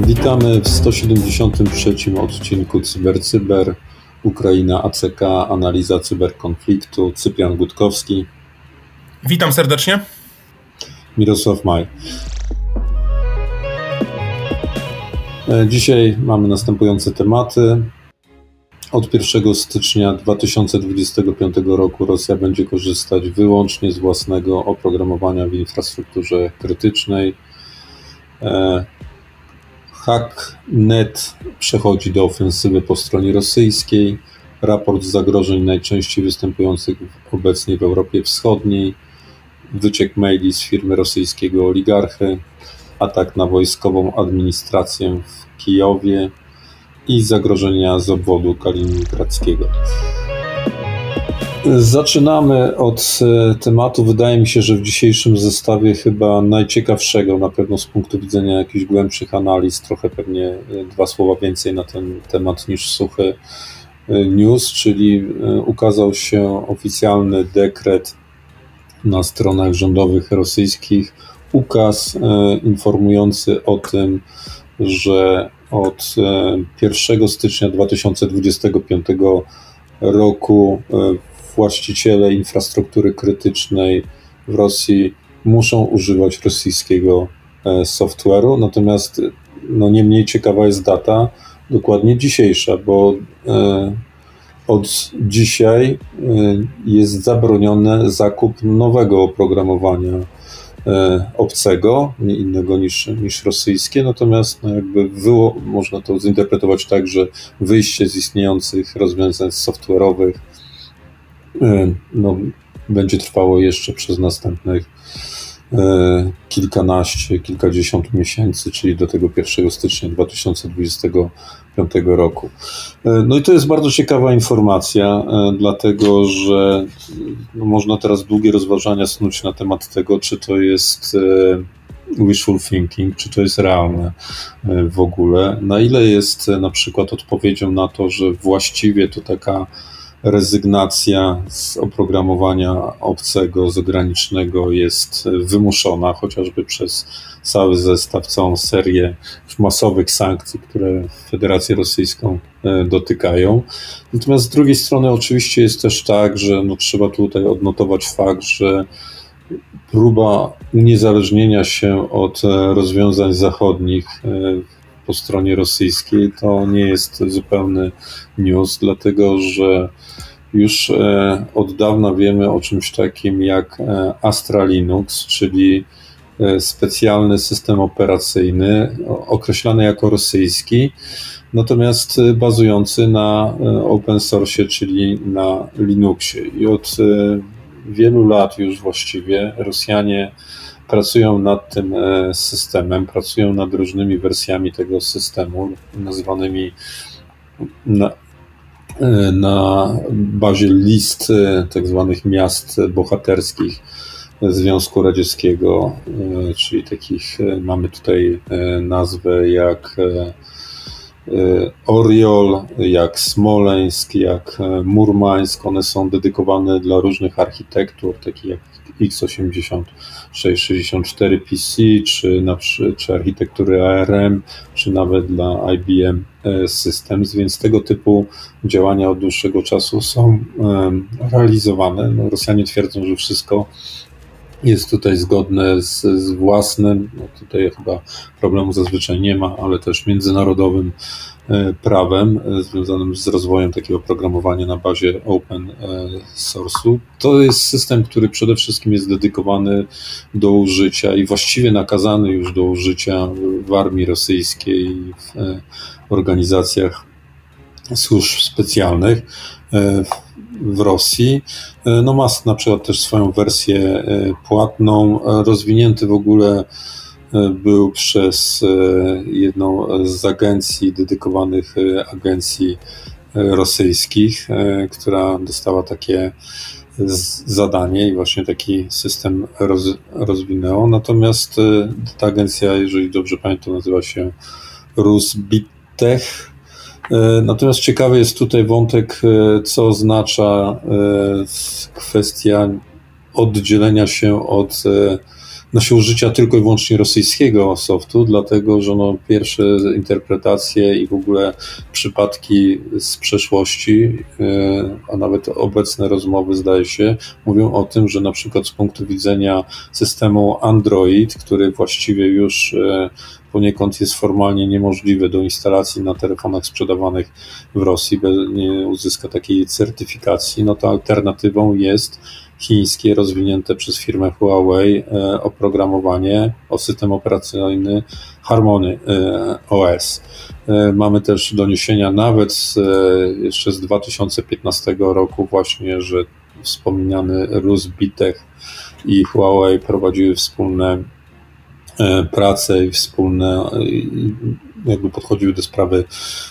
Witamy w 173 odcinku CyberCyber. Ukraina ACK, analiza cyberkonfliktu. Cyprian Gutkowski. Witam serdecznie. Mirosław Maj. E, dzisiaj mamy następujące tematy. Od 1 stycznia 2025 roku Rosja będzie korzystać wyłącznie z własnego oprogramowania w infrastrukturze krytycznej. E, Hacknet przechodzi do ofensywy po stronie rosyjskiej. Raport zagrożeń najczęściej występujących obecnie w Europie Wschodniej. Wyciek maili z firmy rosyjskiego oligarchy. Atak na wojskową administrację w Kijowie i zagrożenia z obwodu kaliningradzkiego. Zaczynamy od e, tematu, wydaje mi się, że w dzisiejszym zestawie chyba najciekawszego, na pewno z punktu widzenia jakichś głębszych analiz, trochę pewnie e, dwa słowa więcej na ten temat niż suchy e, news, czyli ukazał się oficjalny dekret na stronach rządowych rosyjskich, ukaz informujący o tym, że od 1 stycznia 2025 roku właściciele infrastruktury krytycznej w Rosji muszą używać rosyjskiego e, software'u, natomiast no niemniej ciekawa jest data, dokładnie dzisiejsza, bo e, od dzisiaj e, jest zabroniony zakup nowego oprogramowania obcego, nie innego niż, niż rosyjskie, natomiast no jakby było, można to zinterpretować tak, że wyjście z istniejących rozwiązań software'owych E, no, będzie trwało jeszcze przez następnych e, kilkanaście, kilkadziesiąt miesięcy, czyli do tego 1 stycznia 2025 roku. E, no i to jest bardzo ciekawa informacja, dlatego że no, można teraz długie rozważania snuć na temat tego, czy to jest wishful thinking, czy to jest realne w ogóle, na ile jest na przykład odpowiedzią na to, że właściwie to taka rezygnacja z oprogramowania obcego, zagranicznego jest wymuszona, chociażby przez cały zestaw, całą serię masowych sankcji, które Federację Rosyjską e, dotykają. Natomiast z drugiej strony oczywiście jest też tak, że no, trzeba tutaj odnotować fakt, że próba uniezależnienia się od e, rozwiązań zachodnich e, po stronie rosyjskiej to nie jest zupełny news, dlatego że już e, od dawna wiemy o czymś takim jak e, Astra Linux, czyli e, specjalny system operacyjny określany jako rosyjski, natomiast bazujący na open source, czyli na Linuxie. I od wielu lat już właściwie Rosjanie pracują nad tym systemem, pracują nad różnymi wersjami tego systemu, nazywanymi na bazie list e, tak zwanych miast bohaterskich Związku Radzieckiego, e, czyli takich e, mamy tutaj nazwę jak Oriol, jak Smoleńsk, jak Murmańsk. One są dedykowane dla różnych architektur, takich jak x86-64 PC, czy, na, czy architektury ARM, czy nawet dla IBM e, Systems, więc tego typu działania od dłuższego czasu są realizowane. No, Rosjanie twierdzą, że wszystko jest tutaj zgodne z, z własnym, no tutaj chyba problemu zazwyczaj nie ma, ale też międzynarodowym e, prawem e, związanym z rozwojem takiego oprogramowania na bazie open e, source'u. To jest system, który przede wszystkim jest dedykowany do użycia i właściwie nakazany już do użycia w armii rosyjskiej, w organizacjach służb specjalnych w Rosji. E, no ma na przykład też swoją wersję e, płatną, e, rozwinięty w ogóle był przez jedną z agencji, dedykowanych agencji rosyjskich, która dostała takie zadanie i właśnie taki system roz, rozwinęło. Natomiast ta agencja, jeżeli dobrze pamiętam, nazywa się Rusbitech Natomiast ciekawy jest tutaj wątek, co oznacza kwestia oddzielenia się od nosi użycia tylko i wyłącznie rosyjskiego softu, dlatego że no, pierwsze interpretacje i w ogóle przypadki z przeszłości, e, a nawet obecne rozmowy, zdaje się, mówią o tym, że na przykład z punktu widzenia systemu Android, który właściwie już e, poniekąd jest formalnie niemożliwy do instalacji na telefonach sprzedawanych w Rosji, nie uzyska takiej certyfikacji, no to alternatywą jest chińskie rozwinięte przez firmę Huawei e, oprogramowanie o system operacyjny Harmony e, OS. E, mamy też doniesienia nawet z, jeszcze z 2015 roku właśnie, że wspomniany Rus Bitech i Huawei prowadziły wspólne prace i wspólne jakby podchodziły do sprawy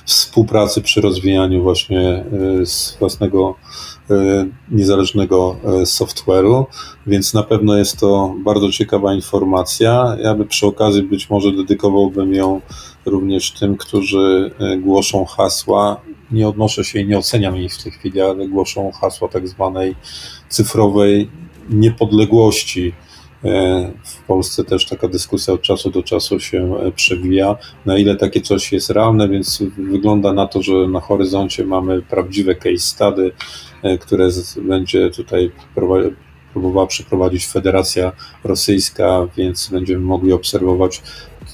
współpracy przy rozwijaniu właśnie z własnego E, niezależnego e, software'u, więc na pewno jest to bardzo ciekawa informacja. Ja by przy okazji być może dedykowałbym ją również tym, którzy e, głoszą hasła. Nie odnoszę się i nie oceniam ich w tej chwili, ale głoszą hasła tak zwanej cyfrowej niepodległości. W Polsce też taka dyskusja od czasu do czasu się przewija, na ile takie coś jest realne, więc wygląda na to, że na horyzoncie mamy prawdziwe case study, E, które będzie tutaj próbowała przeprowadzić Federacja Rosyjska, więc będziemy mogli obserwować,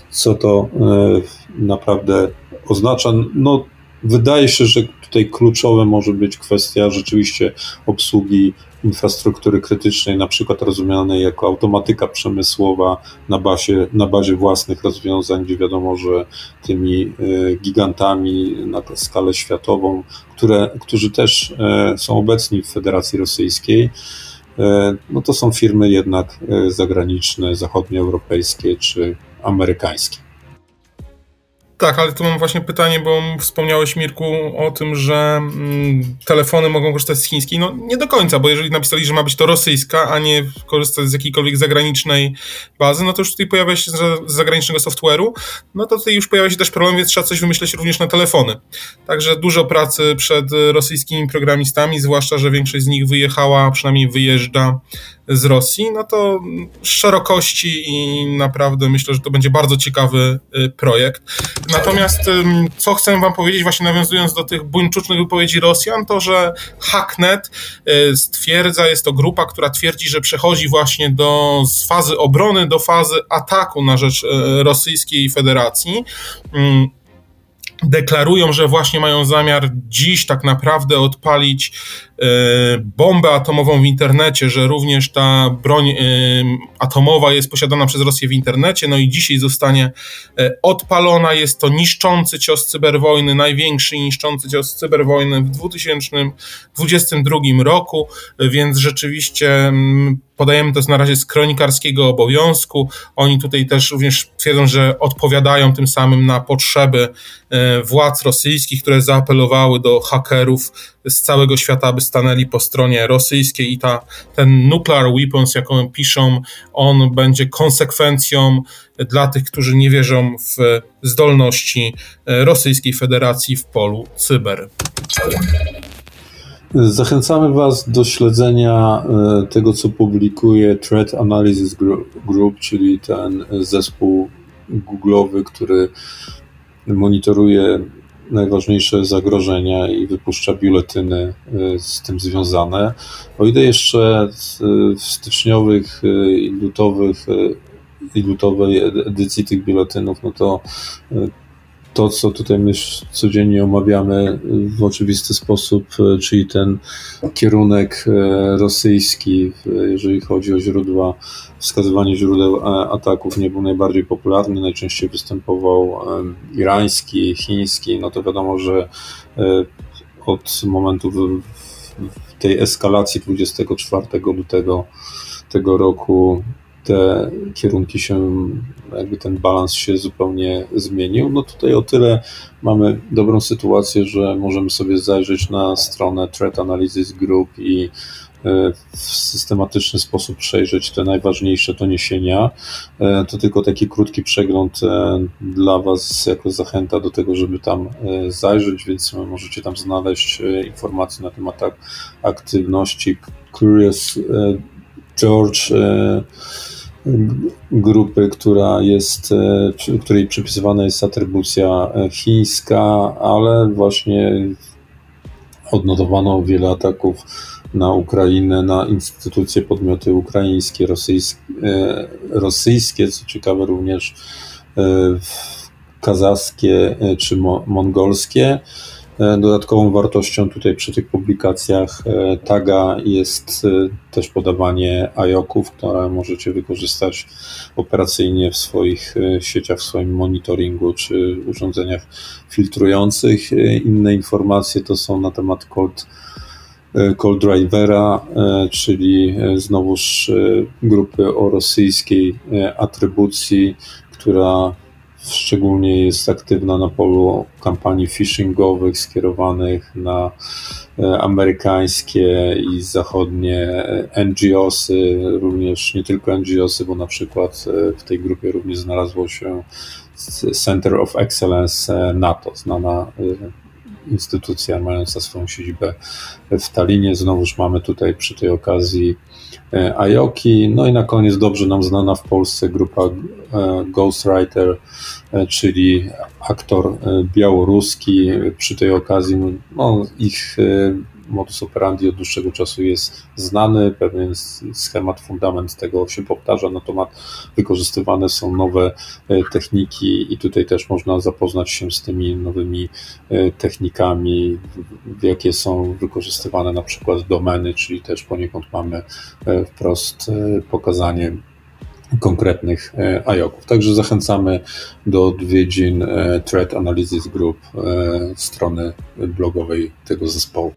co to e, naprawdę oznacza. No, wydaje się, że tutaj kluczowe może być kwestia rzeczywiście obsługi infrastruktury krytycznej, na przykład rozumianej jako automatyka przemysłowa na bazie, na bazie własnych rozwiązań, gdzie wiadomo, że tymi e, gigantami na skalę światową, które, którzy też e, są obecni w Federacji Rosyjskiej, e, no to są firmy jednak zagraniczne, zachodnioeuropejskie czy amerykańskie. Tak, ale tu mam właśnie pytanie, bo wspomniałeś Mirku o tym, że mm, telefony mogą korzystać z chińskiej. No nie do końca, bo jeżeli napisali, że ma być to rosyjska, a nie korzystać z jakiejkolwiek zagranicznej bazy, no to już tutaj pojawia się z zagranicznego software'u, no to tutaj już pojawia się też problem, więc trzeba coś wymyśleć również na telefony. Także dużo pracy przed rosyjskimi programistami, zwłaszcza, że większość z nich wyjechała, przynajmniej wyjeżdża z Rosji, no to szerokości i naprawdę myślę, że to będzie bardzo ciekawy y, projekt. Natomiast co chcę wam powiedzieć, właśnie nawiązując do tych buńczucznych wypowiedzi Rosjan, to że Hacknet y, stwierdza, jest to grupa, która twierdzi, że przechodzi właśnie do, z fazy obrony do fazy ataku na rzecz y, Rosyjskiej Federacji deklarują, że właśnie mają zamiar dziś tak naprawdę odpalić e, bombę atomową w internecie, że również ta broń e, atomowa jest posiadana przez Rosję w internecie, no i dzisiaj zostanie e, odpalona. Jest to niszczący cios cyberwojny, największy niszczący cios cyberwojny w 2022 roku, więc rzeczywiście mm, podajemy to na razie z kronikarskiego obowiązku. Oni tutaj też również twierdzą, że odpowiadają tym samym na potrzeby e, władz rosyjskich, które zaapelowały do hakerów z całego świata, aby stanęli po stronie rosyjskiej i ta, ten nuclear weapons, jaką piszą, on będzie konsekwencją dla tych, którzy nie wierzą w zdolności e, Rosyjskiej Federacji w polu cyber. Zachęcamy Was do śledzenia e, tego, co publikuje Threat Analysis Group, czyli ten zespół Google'owy, który monitoruje najważniejsze zagrożenia i wypuszcza biuletyny e, z tym związane. O ile jeszcze w styczniowych e, i lutowych i lutowej edycji tych biuletynów, no to to, co tutaj my codziennie omawiamy w oczywisty sposób, e, czyli ten kierunek e, rosyjski, jeżeli chodzi o źródła, wskazywanie źródeł e, ataków, nie był najbardziej popularny. Najczęściej występował irański, chiński. No to wiadomo, że od momentu tej eskalacji 24 lutego tego roku te kierunki się, jakby ten balans się zupełnie zmienił. No tutaj o tyle mamy dobrą sytuację, że możemy sobie zajrzeć na stronę Threat Analysis Group i e, w systematyczny sposób przejrzeć te najważniejsze doniesienia. E, to tylko taki krótki przegląd e, dla Was, jako zachęta do tego, żeby tam zajrzeć, więc możecie tam znaleźć informacje na temat aktywności Curious George grupy, która jest, e, której przypisywana jest atrybucja e, chińska, ale właśnie odnotowano wiele ataków na Ukrainę, na instytucje, podmioty ukraińskie, rosyjskie, rosyjskie co ciekawe również e, kazachskie czy mongolskie. E, dodatkową wartością tutaj przy tych publikacjach e, taga jest e, też podawanie IOC-ów, które możecie wykorzystać operacyjnie w swoich sieciach, w swoim monitoringu czy urządzeniach filtrujących. Inne informacje to są na temat Cold, Cold Drivera, czyli znowuż grupy o rosyjskiej atrybucji, która szczególnie jest aktywna na polu kampanii phishingowych skierowanych na e, amerykańskie i zachodnie e, NGOsy, również nie tylko NGOsy, bo na przykład e, w tej grupie również znalazło się Center of Excellence NATO, znana instytucja mająca swoją siedzibę w Talinie. Znowuż mamy tutaj przy tej okazji Ajoki. No i na koniec dobrze nam znana w Polsce grupa Ghostwriter, czyli aktor białoruski. Przy tej okazji no, ich modus operandi od dłuższego czasu jest znany, pewien schemat, fundament tego się powtarza, natomiast wykorzystywane są nowe e, techniki i tutaj też można zapoznać się z tymi nowymi e, technikami, jakie są wykorzystywane na przykład domeny, czyli też poniekąd mamy e, wprost pokazanie konkretnych IOC-ów. Także zachęcamy do odwiedzin Threat Analysis Group, strony blogowej tego zespołu.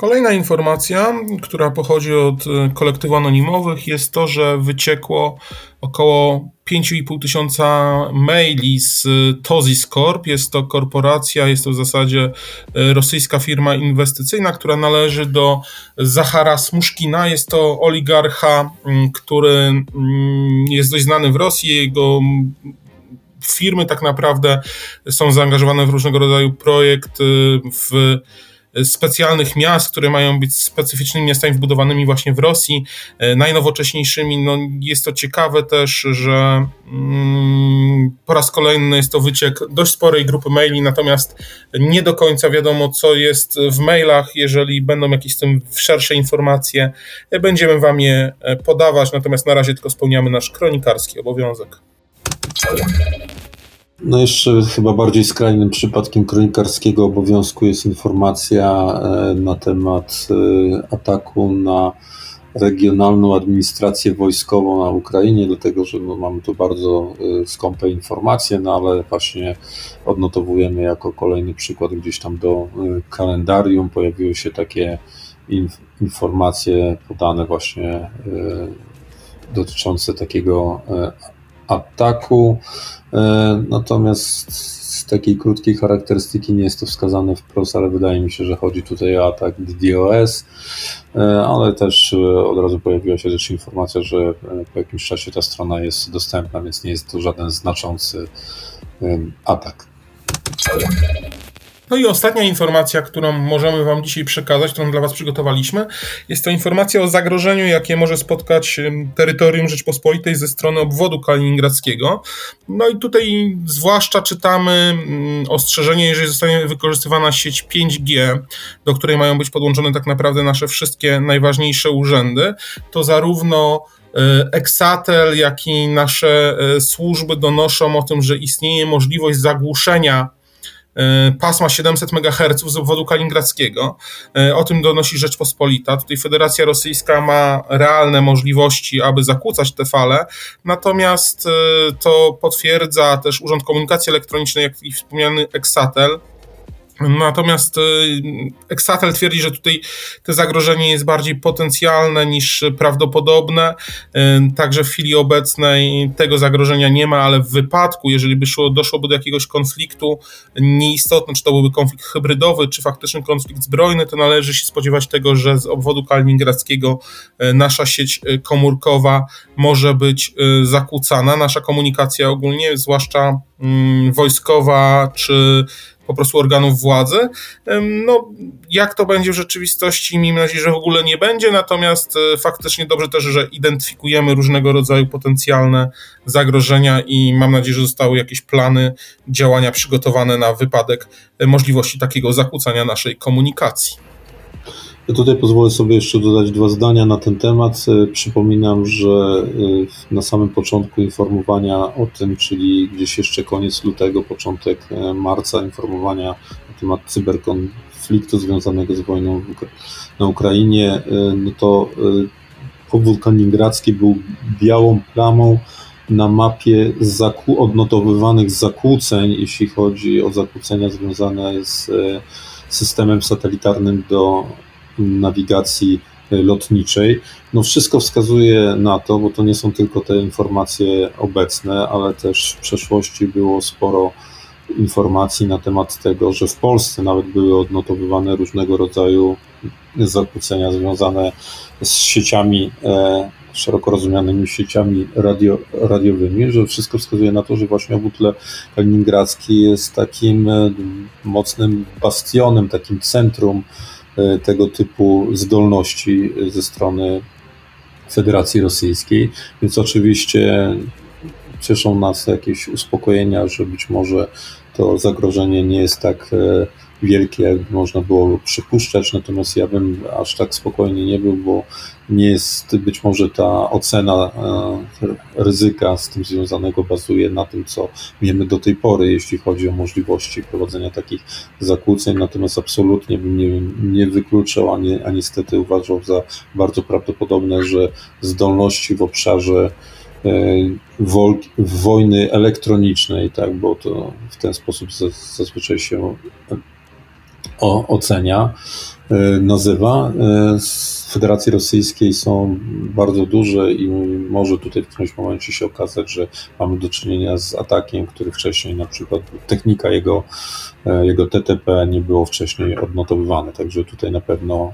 Kolejna informacja, która pochodzi od e, kolektywu anonimowych, jest to, że wyciekło około 5,5 tysiąca maili z Tozis Corp. Jest to korporacja, jest to w zasadzie e, rosyjska firma inwestycyjna, która należy do Zachara Smuszkina. Jest to oligarcha, który jest dość znany w Rosji. Jego firmy tak naprawdę są zaangażowane w różnego rodzaju projekty w specjalnych miast, które mają być specyficznymi miastami wbudowanymi właśnie w Rosji, e, najnowocześniejszymi. No, jest to ciekawe też, że mm, po raz kolejny jest to wyciek dość sporej grupy maili, natomiast nie do końca wiadomo, co jest w mailach. Jeżeli będą jakieś z tym szersze informacje, e, będziemy Wam je e, podawać, natomiast na razie tylko spełniamy nasz kronikarski obowiązek. No jeszcze chyba bardziej skrajnym przypadkiem kronikarskiego obowiązku jest informacja e, na temat e, ataku na regionalną administrację wojskową na Ukrainie, dlatego że no, mamy tu bardzo e, skąpe informacje, no ale właśnie odnotowujemy jako kolejny przykład gdzieś tam do kalendarium. Pojawiły się takie informacje podane właśnie dotyczące takiego ataku. E, natomiast z takiej krótkiej charakterystyki nie jest to wskazane wprost, ale wydaje mi się, że chodzi tutaj o atak DDoS, e, ale też e, od razu pojawiła się też informacja, że po jakimś czasie ta strona jest dostępna, więc nie jest to żaden znaczący atak. No i ostatnia informacja, którą możemy Wam dzisiaj przekazać, którą dla Was przygotowaliśmy, jest to informacja o zagrożeniu, jakie może spotkać terytorium Rzeczpospolitej ze strony obwodu kaliningradzkiego. No i tutaj zwłaszcza czytamy mm, ostrzeżenie, jeżeli zostanie wykorzystywana sieć 5G, do której mają być podłączone tak naprawdę nasze wszystkie najważniejsze urzędy, to zarówno Exatel, jak i nasze e, służby donoszą o tym, że istnieje możliwość zagłuszenia pasma 700 MHz z obwodu kaliningradzkiego. E, o tym donosi Rzeczpospolita. Tutaj Federacja Rosyjska ma realne możliwości, aby zakłócać te fale, natomiast e, to potwierdza też Urząd Komunikacji Elektronicznej, jak i wspomniany Exatel, Natomiast y, Exatel twierdzi, że tutaj to zagrożenie jest bardziej potencjalne niż prawdopodobne. Y, także w chwili obecnej tego zagrożenia nie ma, ale w wypadku, jeżeli by szło, doszłoby do jakiegoś konfliktu, nieistotne, czy to byłby konflikt hybrydowy, czy faktyczny konflikt zbrojny, to należy się spodziewać tego, że z obwodu kaliningradzkiego y, nasza sieć komórkowa może być zakłócana. Nasza komunikacja ogólnie, zwłaszcza mm, wojskowa, czy po prostu organów władzy. No, jak to będzie w rzeczywistości, miejmy nadzieję, że w ogóle nie będzie, natomiast e, faktycznie dobrze też, że identyfikujemy różnego rodzaju potencjalne zagrożenia i mam nadzieję, że zostały jakieś plany działania przygotowane na wypadek e, możliwości takiego zakłócania naszej komunikacji. Ja tutaj pozwolę sobie jeszcze dodać dwa zdania na ten temat. E, przypominam, że e, na samym początku informowania o tym, czyli gdzieś jeszcze koniec lutego, początek e, marca, informowania na temat cyberkonfliktu związanego z wojną na Ukrainie, no to obwód kaliningradzki był białą plamą na mapie zaku- odnotowywanych zakłóceń, jeśli chodzi o zakłócenia związane z systemem satelitarnym do nawigacji e, lotniczej. No wszystko wskazuje na to, bo to nie są tylko te informacje obecne, ale też w przeszłości było sporo informacji na temat tego, że w Polsce nawet były odnotowywane różnego rodzaju zakłócenia związane z sieciami, e, szeroko rozumianymi sieciami radio, radiowymi, że wszystko wskazuje na to, że właśnie obwód kaliningradzki jest takim e, mocnym bastionem, takim centrum tego typu zdolności ze strony Federacji Rosyjskiej, więc oczywiście cieszą nas jakieś uspokojenia, że być może to zagrożenie nie jest tak e, wielkie, można było przypuszczać, natomiast ja bym aż tak spokojnie nie był, bo nie jest być może ta ocena e, ryzyka z tym związanego bazuje na tym, co wiemy do tej pory, jeśli chodzi o możliwości prowadzenia takich zakłóceń, natomiast absolutnie bym nie, nie wykluczał, a, nie, a niestety uważał za bardzo prawdopodobne, że zdolności w obszarze e, wojny elektronicznej, tak, bo to w ten sposób zazwyczaj się o, ocenia, e, nazywa. Z e, Federacji Rosyjskiej są bardzo duże i może tutaj w którymś momencie się okazać, że mamy do czynienia z atakiem, który wcześniej na przykład technika jego, e, jego TTP nie było wcześniej odnotowywane. Także tutaj na pewno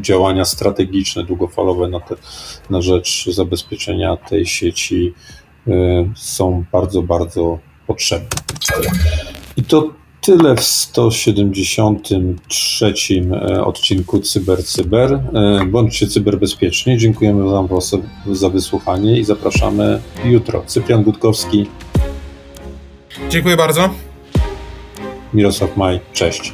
działania strategiczne, długofalowe na, te, na rzecz zabezpieczenia tej sieci są bardzo, bardzo potrzebne. I to Tyle w 173 e, odcinku Cyber Cyber. E, bądźcie cyberbezpieczni. Dziękujemy Wam za wysłuchanie i zapraszamy jutro. Cyprian Gutkowski. Dziękuję bardzo. Mirosław Maj, cześć.